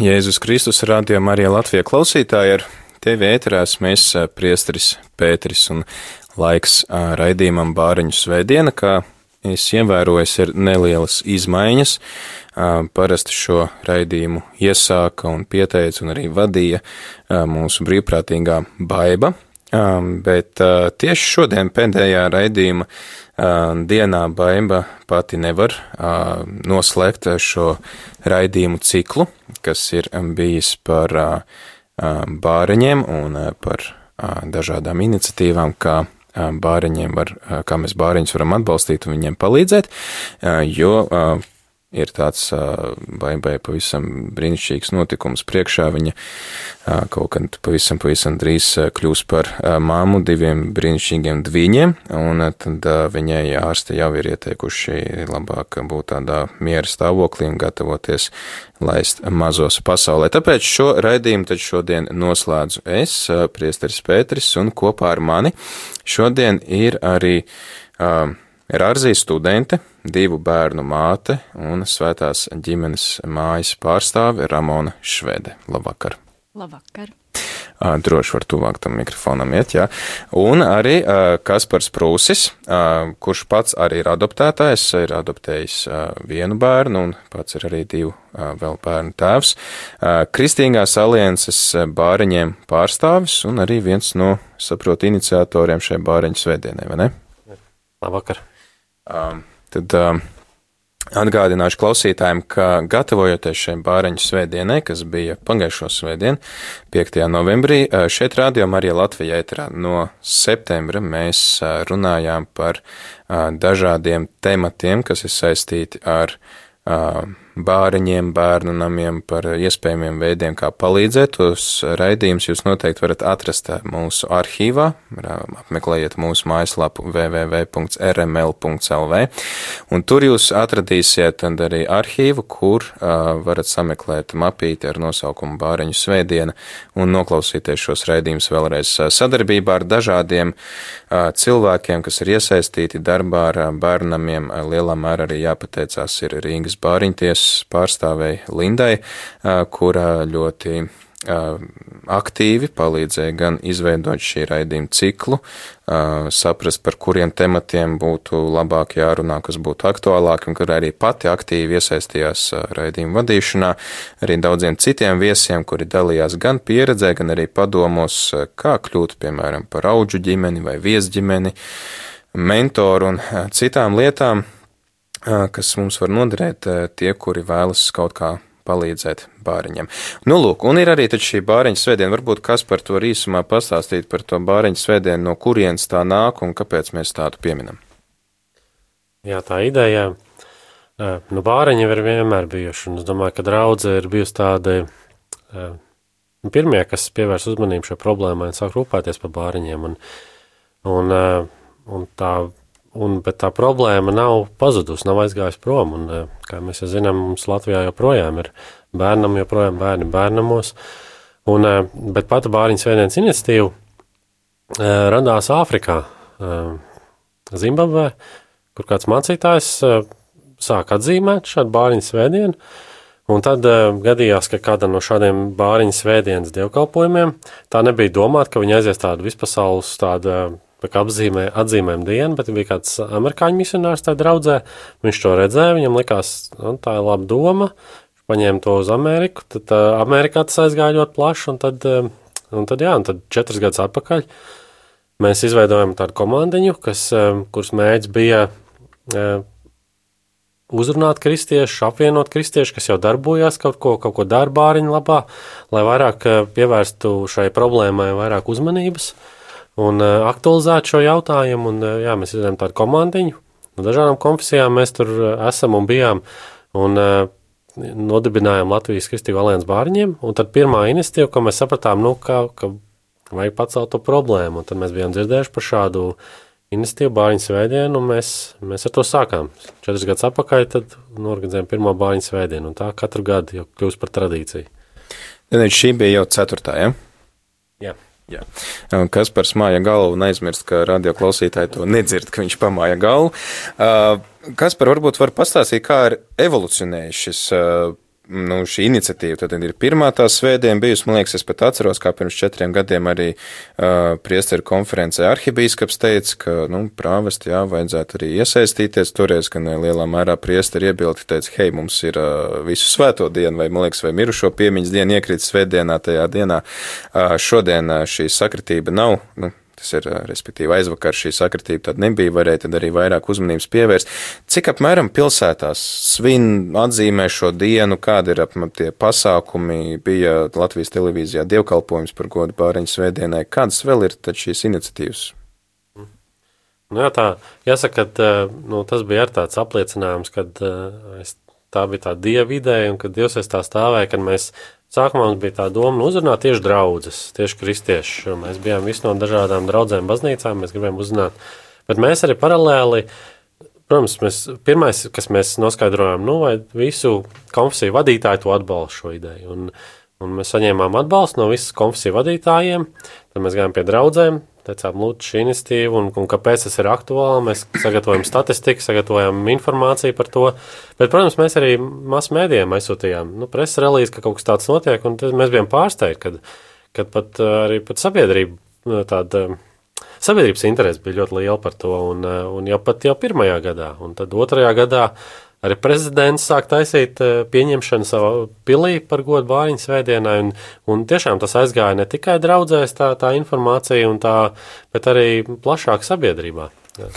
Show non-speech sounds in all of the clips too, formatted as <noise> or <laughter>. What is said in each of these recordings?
Jēzus Kristus radio Marija Latvija klausītāji ar tevi ēterās mēs priesteris Pēteris un laiks raidījumam Bāriņu svētdiena, kā es ievēroju, ir nelielas izmaiņas. Parasti šo raidījumu iesāka un pieteica un arī vadīja mūsu brīvprātīgā baiba, bet tieši šodien pēdējā raidījuma dienā baiba pati nevar noslēgt šo raidījumu ciklu, kas ir bijis par bāriņiem un par dažādām iniciatīvām, kā bāriņiem var, kā mēs bāriņus varam atbalstīt un viņiem palīdzēt, jo ir tāds vai pavisam brīnišķīgs notikums priekšā. Viņa kaut kad pavisam, pavisam drīz kļūs par māmu diviem brīnišķīgiem dviņiem, un tad viņai ārsti jau ir ieteikuši labāk būt tādā miera stāvoklī un gatavoties laist mazos pasaulē. Tāpēc šo raidījumu tad šodien noslēdzu es, priesteris Pēteris, un kopā ar mani šodien ir arī uh, Rārzī studente, divu bērnu māte un svētās ģimenes mājas pārstāve Ramona Švede. Labvakar! Labvakar! Droši var tuvāk tam mikrofonam iet, jā. Un arī Kaspars Prūsis, kurš pats arī ir adoptētājs, ir adoptējis vienu bērnu un pats ir arī divu vēl bērnu tēvs. Kristīgās alianses bāriņiem pārstāvis un arī viens no, saprotu, iniciatoriem šai bāriņu svētdienai, vai ne? Labvakar! Tad atgādināšu klausītājiem, ka gatavojoties šai bāreņu svētdienai, kas bija pagājušo svētdienu, 5. novembrī, šeit rādījumā arī Latvijā ēterā no septembra mēs runājām par dažādiem tematiem, kas ir saistīti ar bāriņiem, bērnu namiem, par iespējamiem veidiem, kā palīdzēt. Tos raidījumus jūs noteikti varat atrast mūsu arhīvā, apmeklējiet mūsu mājaslapu www.rml.lv, un tur jūs atradīsiet arī arhīvu, kur uh, varat sameklēt mapīti ar nosaukumu Bāriņu svētdiena un noklausīties šos raidījumus vēlreiz sadarbībā ar dažādiem uh, cilvēkiem, kas ir iesaistīti darbā ar bērnamiem. Lielā mērā arī jāpateicās ir Rīgas bāriņties pārstāvēja Lindai, kura ļoti aktīvi palīdzēja gan izveidot šī raidījuma ciklu, saprast, par kuriem tematiem būtu labāk jārunā, kas būtu aktuālāki, un kur arī pati aktīvi iesaistījās raidījuma vadīšanā, arī daudziem citiem viesiem, kuri dalījās gan pieredzē, gan arī padomos, kā kļūt, piemēram, par auģu ģimeni vai viesģimeni, mentoru un citām lietām kas mums var noderēt tie, kuri vēlas kaut kā palīdzēt bāriņam. Nu, lūk, un ir arī šī bāriņa svētdiena. Varbūt kas par to īsumā pastāstīt par to bāriņa svētdienu, no kurienes tā nāk un kāpēc mēs tādu pieminam? Jā, tā ideja, nu, bāriņi ir vienmēr bijuši, un es domāju, ka draudze ir bijusi tāda nu, pirmie, kas pievērs uzmanību šai problēmai un sāk rūpēties par bāriņiem, un, un, un tā Un, bet tā problēma nav pazudusi, nav aizgājusi prom. Un, eh, kā mēs jau zinām, mums Latvijā joprojām ir bērnam, joprojām bērni bērnamos. Un, eh, bet pati Bāriņas Svētdienas iniciatīva eh, radās Āfrikā, Zimbabvē, kur kāds mācītājs sāk atzīmēt šādu Bāriņas Svētdienu. Un tad uh, gadījās, ka kāda no šādiem bāriņu svētdienas dievkalpojumiem tā nebija domāta, ka viņi aizies tādu vispasaules tādu apzīmē, atzīmēm dienu, bet bija kāds amerikāņu misionārs tajā draudzē. Viņš to redzēja, viņam likās, nu, tā ir laba doma. Paņēma to uz Ameriku, tad uh, Amerikā tas aizgāja ļoti plaši, un tad, uh, un tad, jā, un tad četras gadus atpakaļ mēs izveidojam tādu komandiņu, kas, uh, kuras mēģis bija uh, uzrunāt kristiešus, apvienot kristiešus, kas jau darbojās kaut ko, kaut ko darbāriņu labā, lai vairāk pievērstu šai problēmai vairāk uzmanības. Uh, un uh, aktualizēt šo jautājumu. Un, uh, jā, mēs izdarām tādu komandiņu. No dažādām konfesijām mēs tur uh, esam un bijām. Un, uh, nodibinājām Latvijas Kristīgo alianses bārņiem, un tad pirmā iniciatīva, ko mēs sapratām, nu, ka, ka vajag pacelt to problēmu, un tad mēs bijām dzirdējuši par šādu iniciatīvu bārņu svētdienu, un mēs, mēs ar to sākām. Četras gadus atpakaļ tad norganizējām pirmo bārņu svētdienu, un tā katru gadu jau kļūst par tradīciju. Tad šī bija jau ceturtā, ja? Jā. Jā. Kas par smāja galvu un aizmirst, ka radio klausītāji to nedzird, ka viņš pamāja galvu. Kas par varbūt var pastāstīt, kā ir evolucionējis šis nu, šī iniciatīva. Tad ir pirmā tā svētdiena bijusi, man liekas, es pat atceros, kā pirms četriem gadiem arī uh, priesteru konferencē arhibīskaps teica, ka, nu, prāvest, jā, vajadzētu arī iesaistīties. Toreiz, gan lielā mērā priesteri iebildi, teica, hei, mums ir uh, visu svēto dienu, vai, man liekas, vai mirušo piemiņas dienu iekrīt svētdienā tajā dienā. Uh, šodien uh, šī sakritība nav, nu, Tas ir, respektīvi, aizvakar šī sakritība tad nebija, varēja tad arī vairāk uzmanības pievērst. Cik apmēram pilsētās svin atzīmē šo dienu, kādi ir apmēram tie pasākumi, bija Latvijas televīzijā dievkalpojums par godu pāriņu svētdienai, kādas vēl ir tad šīs iniciatīvas? Nu jā, tā, jāsaka, ka nu, tas bija ar tāds apliecinājums, ka es, tā bija tā dieva ideja un kad Dievs aiz tā stāvēja, kad mēs Sākumā mums bija tā doma uzrunāt tieši draugus, tieši kristieši. Mēs bijām visi no dažādām draudzēm, baznīcām, mēs gribējām uzrunāt. Bet mēs arī paralēli, protams, mēs, pirmais, kas mēs noskaidrojām, nu, vai visu konfesiju vadītāju to atbalsta šo ideju. Un, un mēs saņēmām atbalstu no visas konfesiju vadītājiem, tad mēs gājām pie draudzēm, teicām, lūdzu, šī iniciatīva un, un kāpēc tas ir aktuāli. Mēs sagatavojam statistiku, sagatavojam informāciju par to. Bet, protams, mēs arī masu mēdījiem aizsūtījām nu, preses relīzi, ka kaut kas tāds notiek, mēs bijām pārsteigti, kad, kad pat arī pat sabiedrība nu, tāda. Sabiedrības interese bija ļoti liela par to, un, un jau pat jau pirmajā gadā, un tad otrajā gadā uh, Arī prezidents sāk taisīt eh, pieņemšanu savā pilī par godu bāriņu svētdienai, un, un tiešām tas aizgāja ne tikai draudzēs tā, tā informācija, tā, bet arī plašāk sabiedrībā. Jā.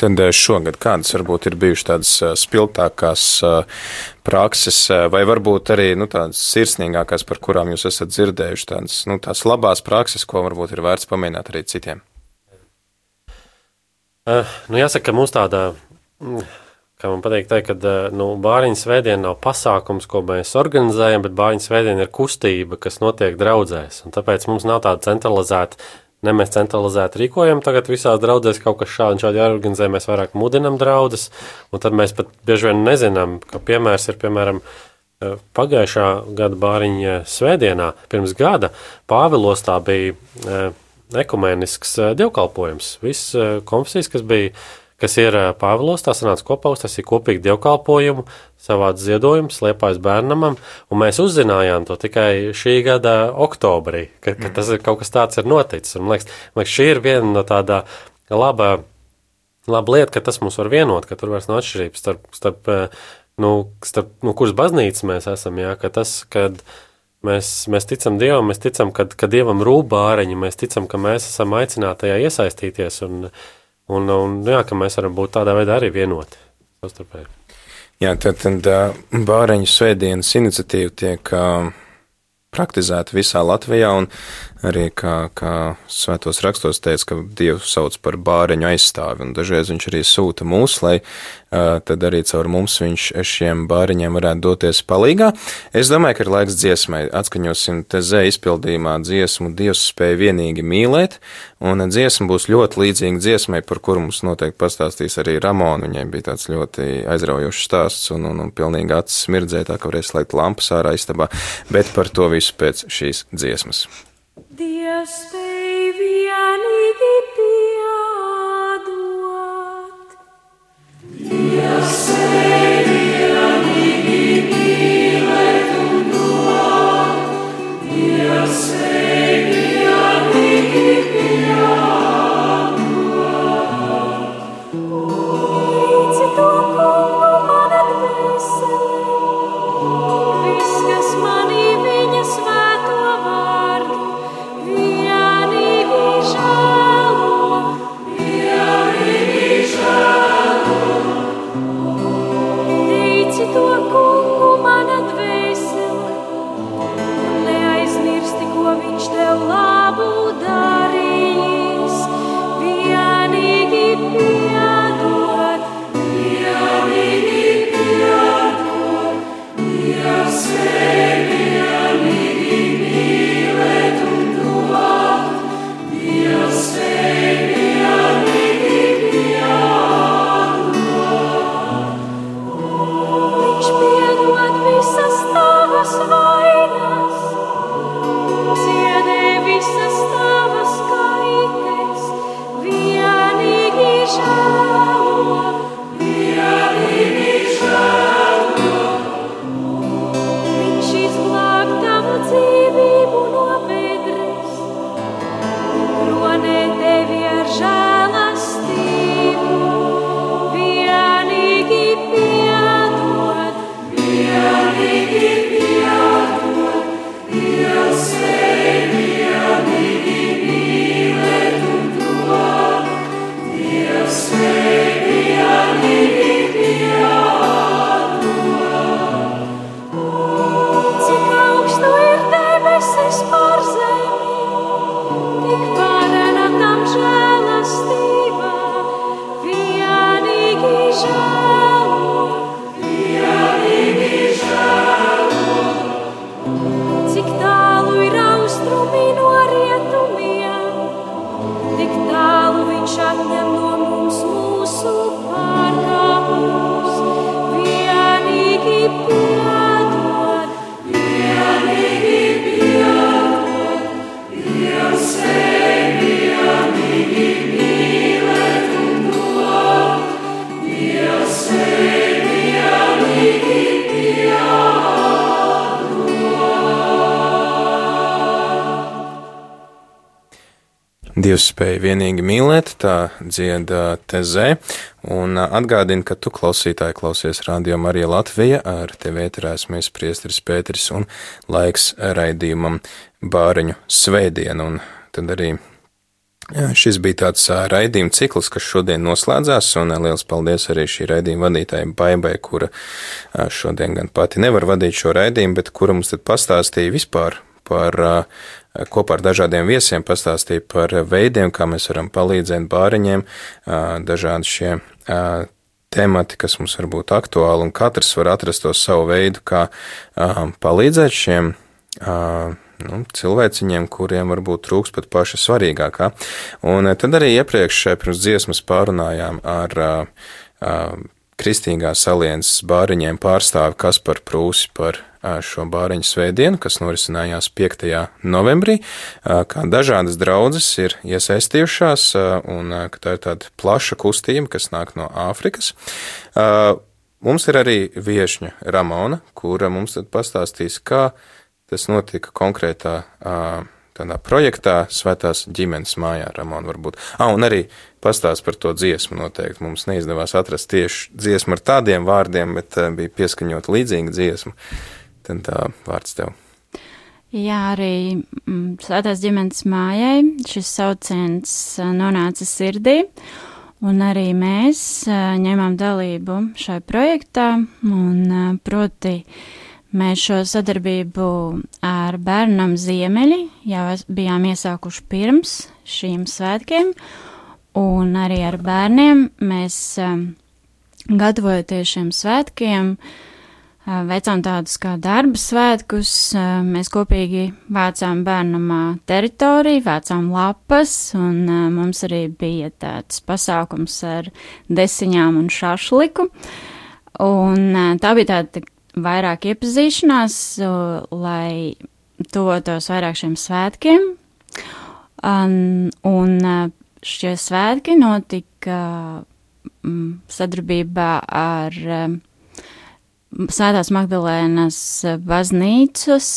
Tad eh, šogad kādas varbūt ir bijušas tādas eh, spilgtākās prakses, vai varbūt arī nu, tādas sirsnīgākās, par kurām jūs esat dzirdējuši, tādas nu, tās labās prakses, ko varbūt ir vērts pamēģināt arī citiem? Uh, nu, jāsaka, ka mums tāda mm, kā man patīk teikt, ka nu, bāriņu svētdiena nav pasākums, ko mēs organizējam, bet bāriņu svētdiena ir kustība, kas notiek draudzēs. Un tāpēc mums nav tāda centralizēta, ne mēs centralizēti rīkojam, tagad visās draudzēs kaut kas šādi, šādi jāorganizē, mēs vairāk mudinam draudzes, un tad mēs pat bieži vien nezinām, ka piemērs ir, piemēram, pagājušā gada bāriņa svētdienā, pirms gada, Pāvilostā bija ekumenisks dievkalpojums. Viss konfesijas, kas bija kas ir Pāvilos, tā sanāca kopā, tas ir kopīgi dievkalpojumu, savāds ziedojums Liepājas bērnamam, un mēs uzzinājām to tikai šī gada oktobrī, ka, ka tas ir kaut kas tāds ir noticis. Un, man liekas, man liekas, šī ir viena no tāda laba, laba lieta, ka tas mūs var vienot, ka tur vairs nav atšķirības starp, starp, nu, starp nu, kuras baznīcas mēs esam, jā, ka tas, kad mēs, mēs ticam Dievam, mēs ticam, ka, ka Dievam rūp bāreņi, mēs ticam, ka mēs esam aicināti tajā iesaistīties, un, Un, un jā, ka mēs varam būt tādā veidā arī vienoti savstarpēji. Jā, tad, tad Bāreņu svētdienas iniciatīva tiek praktizēta visā Latvijā, un arī kā, kā svētos rakstos teica, ka Dievs sauc par bāreņu aizstāvi, un dažreiz viņš arī sūta mūs, lai uh, tad arī caur mums viņš šiem bāriņiem varētu doties palīgā. Es domāju, ka ir laiks dziesmai. Atskaņosim te zē izpildījumā dziesmu Dievs spēja vienīgi mīlēt, un dziesma būs ļoti līdzīga dziesmai, par kuru mums noteikti pastāstīs arī Ramona. Viņai bija tāds ļoti aizraujošs stāsts un, un, un pilnīgi acis smirdzēja tā, ka varēs slēgt lampas ārā istabā, bet par to visu pēc šīs dziesmas. Dievs spēj vienīgi piedot. Dievs spēj Dievs spēja vienīgi mīlēt, tā dzieda tezē, un atgādina, ka tu klausītāji klausies radio Marija Latvija, ar tevi ēterēs mēs priestris Pēteris un laiks raidījumam bāriņu svētdienu, un tad arī Jā, šis bija tāds raidījuma cikls, kas šodien noslēdzās, un liels paldies arī šī raidījuma vadītājai Baibai, kura šodien gan pati nevar vadīt šo raidījumu, bet kura mums tad pastāstīja vispār par kopā ar dažādiem viesiem pastāstīja par veidiem, kā mēs varam palīdzēt bāriņiem, dažādi šie temati, kas mums var būt aktuāli, un katrs var atrast to savu veidu, kā palīdzēt šiem nu, cilvēciņiem, kuriem varbūt trūks pat paša svarīgākā. Un tad arī iepriekš pirms dziesmas pārunājām ar Kristīgās alianses bāriņiem pārstāvi Kaspar Prūsi par šo bāriņu svētdienu, kas norisinājās 5. novembrī, kā dažādas draudzes ir iesaistījušās, un tā ir tāda plaša kustība, kas nāk no Āfrikas. Mums ir arī viešņa Ramona, kura mums pastāstīs, kā tas notika konkrētā tādā projektā Svētās ģimenes mājā, Ramona, varbūt. Ah, un arī pastāst par to dziesmu noteikti. Mums neizdevās atrast tieši dziesmu ar tādiem vārdiem, bet bija pieskaņota līdzīga dziesma. Tad tā vārds tev. Jā, arī mm, Svētās ģimenes mājai šis sauciens nonāca sirdī, un arī mēs ņēmām dalību šai projektā, un proti Mēs šo sadarbību ar bērnam Ziemeļi jau bijām iesākuši pirms šīm svētkiem, un arī ar bērniem mēs gatavojoties šiem svētkiem, veicām tādus kā darba svētkus, mēs kopīgi vācām bērnamā teritoriju, vācām lapas, un mums arī bija tāds pasākums ar desiņām un šašliku. Un tā bija tāda vairāk iepazīšanās, lai tuvotos vairāk šiem svētkiem. Un, un šie svētki notika sadarbībā ar Svētās Magdalēnas baznīcas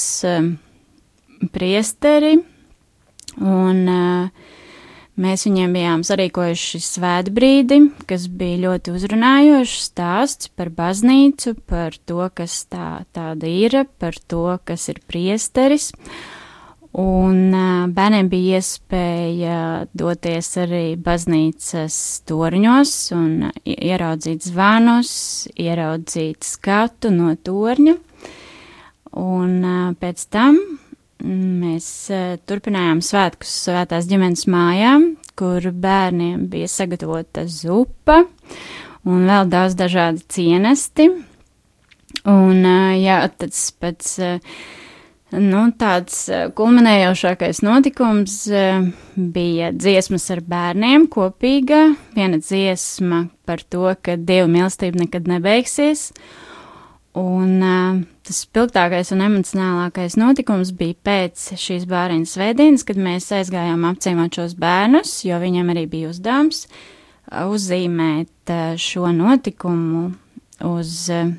priesteri, un uh, Mēs viņiem bijām sarīkojuši svētbrīdi, kas bija ļoti uzrunājošs stāsts par baznīcu, par to, kas tā tāda ir, par to, kas ir priesteris. Un bērniem bija iespēja doties arī baznīcas torņos un ieraudzīt zvanus, ieraudzīt skatu no torņa. Un pēc tam Mēs turpinājām svētkus svētās ģimenes mājām, kur bērniem bija sagatavota zupa un vēl daudz dažādi cienesti. Un, jā, tas pēc, uh, nu, tāds kulminējošākais notikums bija dziesmas ar bērniem kopīga, viena dziesma par to, ka Dieva mīlestība nekad nebeigsies, Un uh, tas spilgtākais un emocionālākais notikums bija pēc šīs bāriņas svētdienas, kad mēs aizgājām apciemot šos bērnus, jo viņiem arī bija uzdevums uzzīmēt šo notikumu uz uh,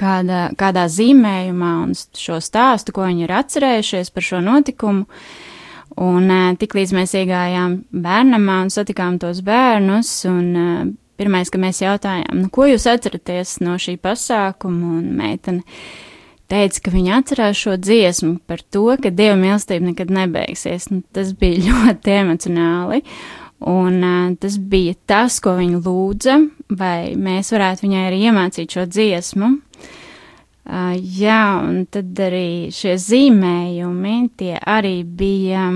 kāda, kādā zīmējumā un šo stāstu, ko viņi ir atcerējušies par šo notikumu. Un uh, tiklīdz mēs iegājām bērnamā un satikām tos bērnus un uh, Pirmais, ka mēs jautājām, nu, ko jūs atceraties no šī pasākuma, un meitene teica, ka viņa atcerās šo dziesmu par to, ka dieva mīlestība nekad nebeigsies. Nu, tas bija <laughs> ļoti emocionāli, un uh, tas bija tas, ko viņa lūdza, vai mēs varētu viņai arī iemācīt šo dziesmu. Uh, jā, un tad arī šie zīmējumi, tie arī bija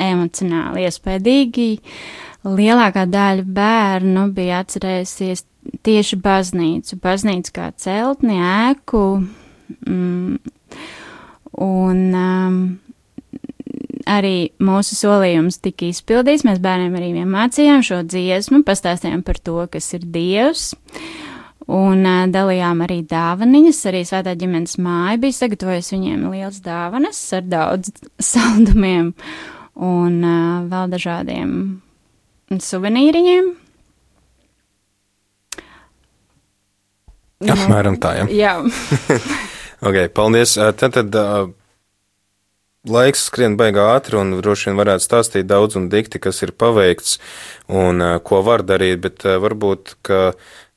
emocionāli iespējīgi. Uh, lielākā daļa bērnu bija atcerējusies tieši baznīcu, baznīcu kā celtni, ēku, mm, un um, arī mūsu solījums tika izpildīts. Mēs bērniem arī mācījām šo dziesmu, pastāstījām par to, kas ir Dievs. Un uh, dalījām arī dāvaniņas, arī svētā ģimenes māja bija sagatavojusi viņiem liels dāvanas ar daudz saldumiem un uh, vēl dažādiem suvenīriņiem. Apmēram tā, ja? Jā. <laughs> ok, paldies. Tad, tad laiks skrien baigā ātri un droši vien varētu stāstīt daudz un dikti, kas ir paveikts un uh, ko var darīt, bet uh, varbūt, ka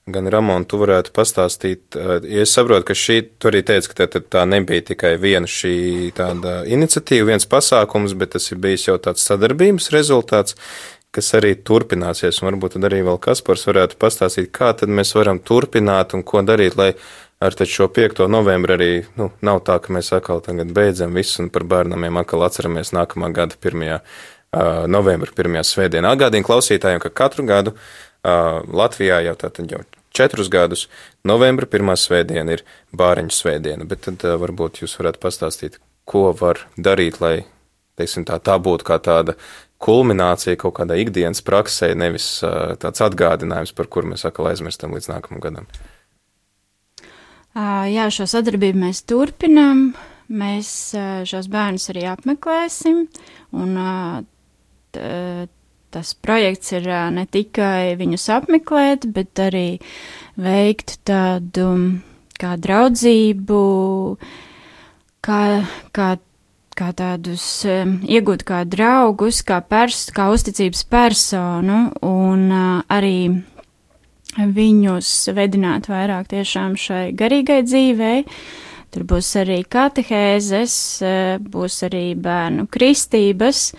gan Ramon, tu varētu pastāstīt, ja es saprotu, ka šī, tu arī teici, ka tā, tā nebija tikai viena šī tāda iniciatīva, viens pasākums, bet tas ir bijis jau tāds sadarbības rezultāts, kas arī turpināsies, un varbūt tad arī vēl Kaspars varētu pastāstīt, kā tad mēs varam turpināt un ko darīt, lai ar šo 5. novembri arī nu, nav tā, ka mēs atkal beidzam visu un par bērnamiem atkal atceramies nākamā gada 1. Uh, novembra pirmajā svētdienā. Atgādīju klausītājiem, ka katru gadu uh, Latvijā jau tātad jau četrus gadus novembra pirmā svētdiena ir bāriņu svētdiena, bet tad uh, varbūt jūs varētu pastāstīt, ko var darīt, lai, teiksim, tā, tā būtu kā tāda kulminācija kaut kādā ikdienas praksē, nevis uh, tāds atgādinājums, par kur mēs atkal aizmirstam līdz nākamajam gadam. Jā, šo sadarbību mēs turpinām. Mēs šos bērnus arī apmeklēsim. Un, t, tas projekts ir ne tikai viņus apmeklēt, bet arī veikt tādu kā draudzību, kā, kā, kā tādus iegūt kā draugus, kā, pers, kā uzticības personu un arī viņus vedināt vairāk tiešām šai garīgai dzīvei. Tur būs arī katehēzes, būs arī bērnu kristības,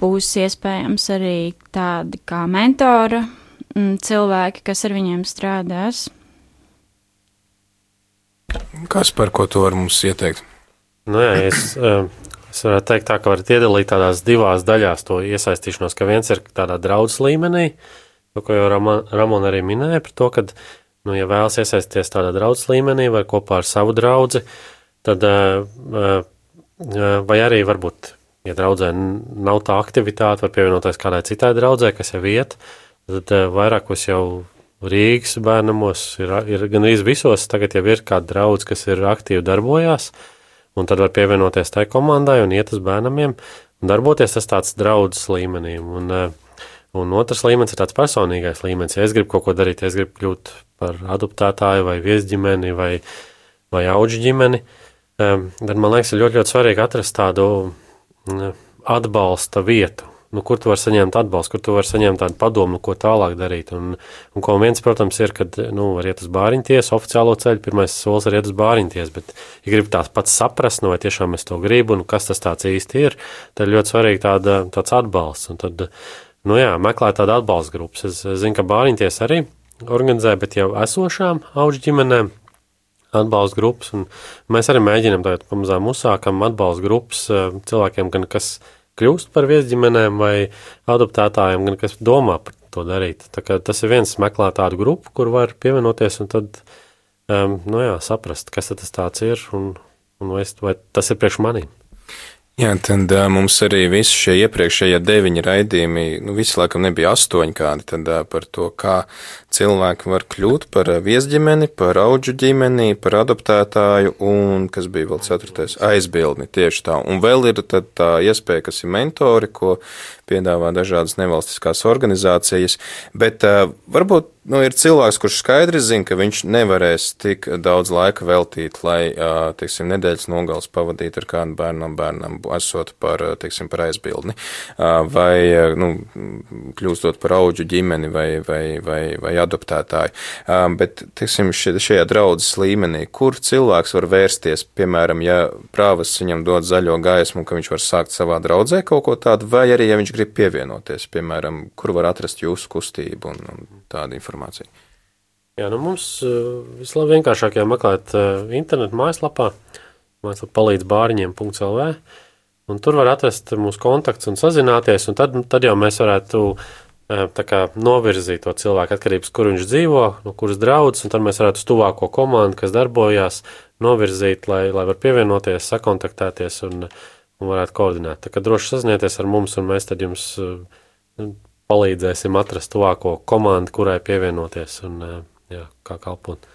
būs iespējams arī tādi kā mentora cilvēki, kas ar viņiem strādās. Kas par ko tu vari mums ieteikt? Nu, jā, es, es varētu teikt, tā, ka varat iedalīt tādās divās daļās to iesaistīšanos, ka viens ir tādā draudzes līmenī, uh, To, ko jau Ramona arī minēja par to, ka, nu, ja vēlas iesaisties tādā draudzes līmenī vai kopā ar savu draugu, tad, vai arī varbūt, ja draudzē nav tā aktivitāte, var pievienoties kādai citai draudzē, kas jau iet, tad vairākos jau Rīgas bērnamos ir, ir gan arī visos, tagad jau ir kāda draudz, kas ir aktīvi darbojās, un tad var pievienoties tai komandai un iet uz bērnamiem un darboties tas tāds draudzes līmenī. Un, uh, Un otrs līmenis ir tāds personīgais līmenis. Ja es gribu kaut ko darīt, ja es gribu kļūt par adoptētāju vai viesģimeni vai, vai auģu ģimeni, tad man liekas, ir ļoti, ļoti svarīgi atrast tādu atbalsta vietu, nu, kur tu vari saņemt atbalstu, kur tu vari saņemt tādu padomu, ko tālāk darīt. Un, un ko viens, protams, ir, kad nu, var iet uz bāriņtiesu, oficiālo ceļu, pirmais solis ir iet uz bāriņtiesu, bet, ja gribi tās pats saprast, nu, vai tiešām es to gribu un kas tas īsti ir, tad ļoti svarīgi tāda, tāds atbalsts. Un tad, Nu jā, meklēt tādu atbalsta grupu. Es, zinu, ka bāriņties arī organizē, bet jau esošām auģu ģimenēm atbalsta grupas. Mēs arī mēģinām tagad pamazām uzsākam atbalsta grupas eh, cilvēkiem, gan kas kļūst par viesģimenēm vai adoptētājiem, gan kas domā par to darīt. Tas ir viens meklēt tādu grupu, kur var pievienoties un tad um, nu jā, saprast, kas tas ir un, un vai, vai tas ir priekš maniem. Jā, tad uh, mums arī visi šie iepriekšējie deviņi raidījumi, nu, visi laikam nebija astoņi kādi, tad uh, par to, kā cilvēki var kļūt par viesģimeni, par auģu ģimeni, par adoptētāju un, kas bija vēl ceturtais, aizbildni. Tieši tā. Un vēl ir tā iespēja, kas ir mentori, ko piedāvā dažādas nevalstiskās organizācijas, bet uh, varbūt nu, ir cilvēks, kurš skaidri zina, ka viņš nevarēs tik daudz laika veltīt, lai, uh, teiksim, nedēļas nogals pavadītu ar kādu bērnam, bērnam, esot par, teiksim, par aizbildni, uh, vai, nu, kļūstot par auģu ģimeni vai, vai, vai, vai adoptētāju. Uh, bet, teiksim, šajā draudzes līmenī, kur cilvēks var vērsties, piemēram, ja prāvas viņam dod zaļo gaismu, ka viņš var sākt savā draudzē kaut ko tādu, vai arī, ja viņš grib pievienoties, piemēram, kur var atrast jūsu kustību un, un tādu informāciju? Jā, nu mums uh, vislabākajā meklēt uh, internetu mājaslapā, mājaslapā palīdz bāriņiem.lv, un tur var atrast mūsu kontaktus un sazināties, un tad, tad jau mēs varētu kā, novirzīt to cilvēku atkarības, kur viņš dzīvo, no kuras draudzes, un tad mēs varētu uz tuvāko komandu, kas darbojās, novirzīt, lai, lai var pievienoties, sakontaktēties un, un varētu koordinēt. Tā kā droši sazinieties ar mums, un mēs tad jums eh, palīdzēsim atrast tuvāko komandu, kurai pievienoties un eh, jā, kā kalpot.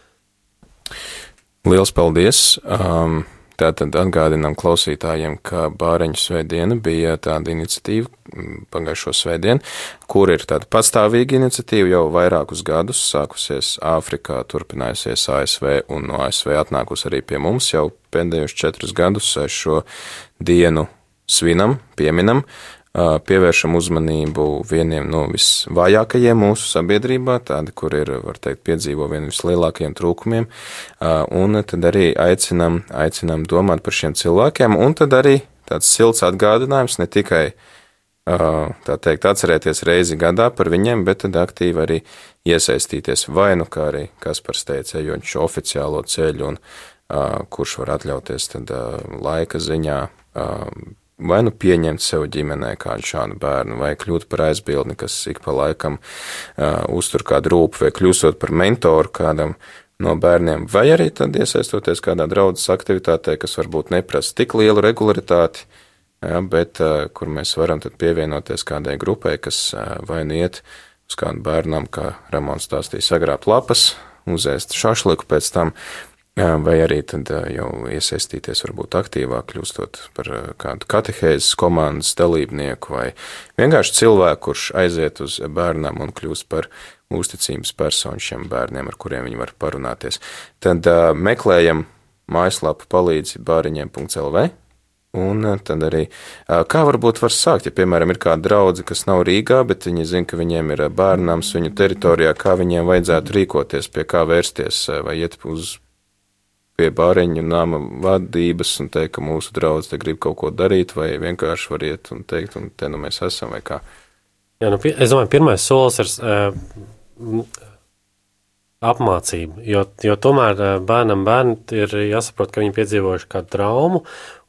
Liels paldies! Um, Tātad atgādinām klausītājiem, ka Bāreņu svētdiena bija tāda iniciatīva mm, pagājušo svētdienu, kur ir tāda pastāvīga iniciatīva jau vairākus gadus, sākusies Āfrikā, turpinājusies ASV un no ASV atnākus arī pie mums jau pēdējos četrus gadus šo dienu svinam, pieminam, pievēršam uzmanību vieniem no visvājākajiem mūsu sabiedrībā, tādi, kur ir, var teikt, piedzīvo vienu vislielākajiem trūkumiem, un tad arī aicinam, aicinam domāt par šiem cilvēkiem, un tad arī tāds silts atgādinājums ne tikai, tā teikt, atcerēties reizi gadā par viņiem, bet tad aktīvi arī iesaistīties. Vai nu kā arī Kaspars teica, ejoņš oficiālo ceļu un kurš var atļauties tad laika ziņā vai nu pieņemt sev ģimenē kādu šādu bērnu, vai kļūt par aizbildni, kas ik pa laikam uh, uztur kādu rūpu, vai kļūstot par mentoru kādam no bērniem, vai arī tad iesaistoties kādā draudzes aktivitātē, kas varbūt neprasa tik lielu regularitāti, ja, bet uh, kur mēs varam tad pievienoties kādai grupai, kas uh, vai nu iet uz kādu bērnam, kā Ramons stāstīja, sagrābt lapas, uzēst šašliku pēc tam, vai arī tad jau iesaistīties varbūt aktīvāk, kļūstot par kādu katehēzes komandas dalībnieku vai vienkārši cilvēku, kurš aiziet uz bērnam un kļūst par uzticības personu šiem bērniem, ar kuriem viņi var parunāties. Tad meklējam mājaslapu palīdzi bāriņiem.lv. Un tad arī, kā varbūt var sākt, ja, piemēram, ir kāda draudze, kas nav Rīgā, bet viņi zina, ka viņiem ir bērnams viņu teritorijā, kā viņiem vajadzētu rīkoties, pie kā vērsties, vai iet uz pie bāriņu nama vadības un teikt, ka mūsu draugs te grib kaut ko darīt, vai vienkārši var iet un teikt, un te nu mēs esam, vai kā? Jā, nu, es domāju, pirmais solis ir uh, apmācība, jo, jo tomēr uh, bērnam bērni ir jāsaprot, ka viņi piedzīvojuši kādu traumu,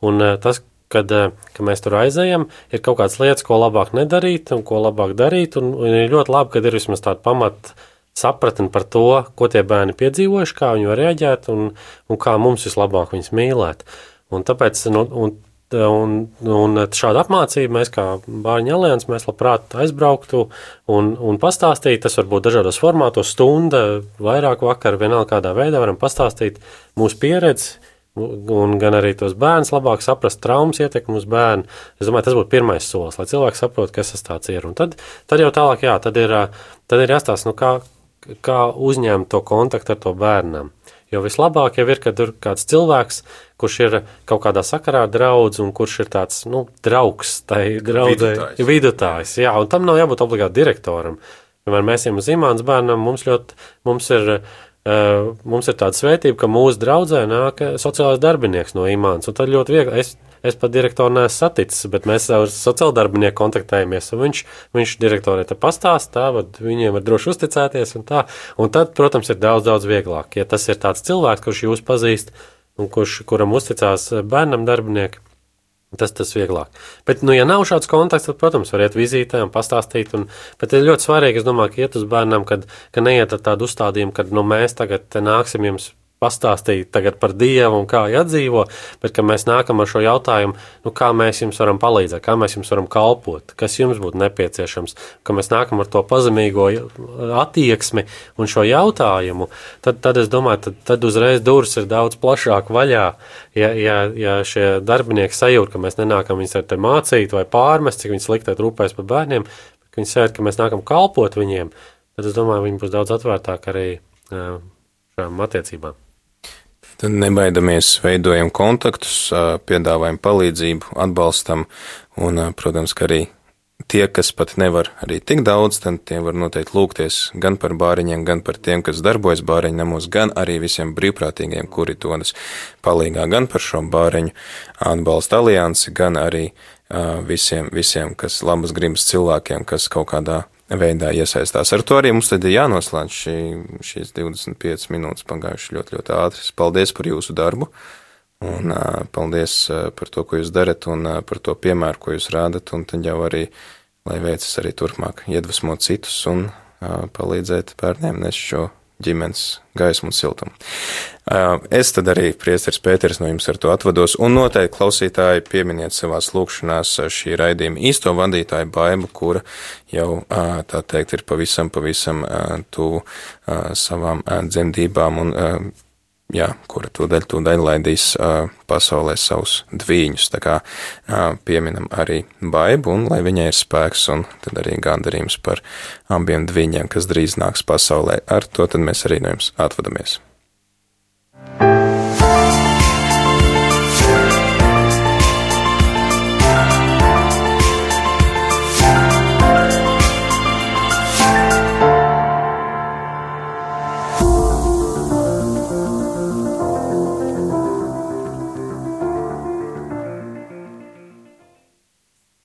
un uh, tas, kad, kad mēs tur aizējam, ir kaut kādas lietas, ko labāk nedarīt un ko labāk darīt, un, un ir ļoti labi, kad ir vismaz tāda pamata sapratni par to, ko tie bērni piedzīvojuši, kā viņi var reaģēt un, un kā mums vislabāk viņus mīlēt. Un tāpēc, nu, un, un, un šādu apmācību mēs kā Bāriņu alians, mēs labprāt aizbrauktu un, un pastāstītu, tas var būt dažādos formātos, stunda, vairāk vakar, vienalga kādā veidā varam pastāstīt mūsu pieredzi, un gan arī tos bērnus labāk saprast traumas ietekmi uz bērnu. Es domāju, tas būtu pirmais solis, lai cilvēks saprotu, kas tas ir. Un tad, tad jau tālāk, jā, tad ir, tad ir jāstāsta, nu, kā, kā uzņemt to kontaktu ar to bērnam. Jo vislabāk jau ir, kad ir kāds cilvēks, kurš ir kaut kādā sakarā draudz un kurš ir tāds, nu, draugs tai draudzē, vidutājs. vidutājs. Jā, un tam nav jābūt obligāti direktoram. Piemēram, mēs ejam uz Imāns bērnam, mums ļoti, mums ir, uh, mums ir tāda svētība, ka mūsu draudzē nāk sociālais darbinieks no Imāns, tad ļoti viegli, es Es pat direktoru neesmu saticis, bet mēs ar sociāldarbinieku kontaktējamies. Viņš, viņš direktorē te pastāstā, tad viņiem var droši uzticēties un tā. Un tad, protams, ir daudz, daudz vieglāk. Ja tas ir tāds cilvēks, kurš jūs pazīst un kurš, kuram uzticās bērnam darbinieki, Tas tas vieglāk. Bet, nu, ja nav šāds kontakts, tad, protams, var iet vizītē un pastāstīt. Un, bet ir ļoti svarīgi, es domāju, ka iet uz bērnam, kad, ka neiet ar tādu uzstādījumu, ka, nu, mēs tagad nāksim jums pastāstīt tagad par Dievu un kā jādzīvo, bet ka mēs nākam ar šo jautājumu, nu, kā mēs jums varam palīdzēt, kā mēs jums varam kalpot, kas jums būtu nepieciešams, ka mēs nākam ar to pazemīgo attieksmi un šo jautājumu, tad, tad es domāju, tad, tad uzreiz durvis ir daudz plašāk vaļā, ja, ja, ja šie darbinieki sajūt, ka mēs nenākam viņus ar te mācīt vai pārmest, cik viņi slikti rūpēs par bērniem, bet viņi sajūt, ka mēs nākam kalpot viņiem, tad es domāju, viņi būs daudz atvērtāk arī šām attiecībām. Tad nebaidamies, veidojam kontaktus, piedāvājam palīdzību, atbalstam, un, protams, ka arī tie, kas pat nevar arī tik daudz, tad tie var noteikti lūgties gan par bāriņiem, gan par tiem, kas darbojas bāriņu namos, gan arī visiem brīvprātīgiem, kuri dodas palīgā gan par šo bāriņu atbalsta aliansi, gan arī uh, visiem, visiem, kas labas gribas cilvēkiem, kas kaut kādā veidā iesaistās. Ar to arī mums tad ir jānoslēdz šī, šīs 25 minūtes pagājušas ļoti, ļoti ātri. Paldies par jūsu darbu un paldies par to, ko jūs darat un par to piemēru, ko jūs rādat, un tad jau arī, lai veicas arī turpmāk iedvesmot citus un palīdzēt bērniem nes šo ģimenes gaismu un siltumu. Es tad arī, priesteris Pēters, no jums ar to atvados, un noteikti klausītāji pieminiet savās lūkšanās šī raidījuma īsto vadītāju baimu, kura jau, tā teikt, ir pavisam, pavisam tuvu savām dzemdībām un jā, kura tūdaļ, tūdaļ laidīs uh, pasaulē savus dviņus. Tā kā uh, pieminam arī baibu, un lai viņai ir spēks, un tad arī gandarījums par abiem dviņiem, kas drīz nāks pasaulē. Ar to tad mēs arī no jums atvadamies.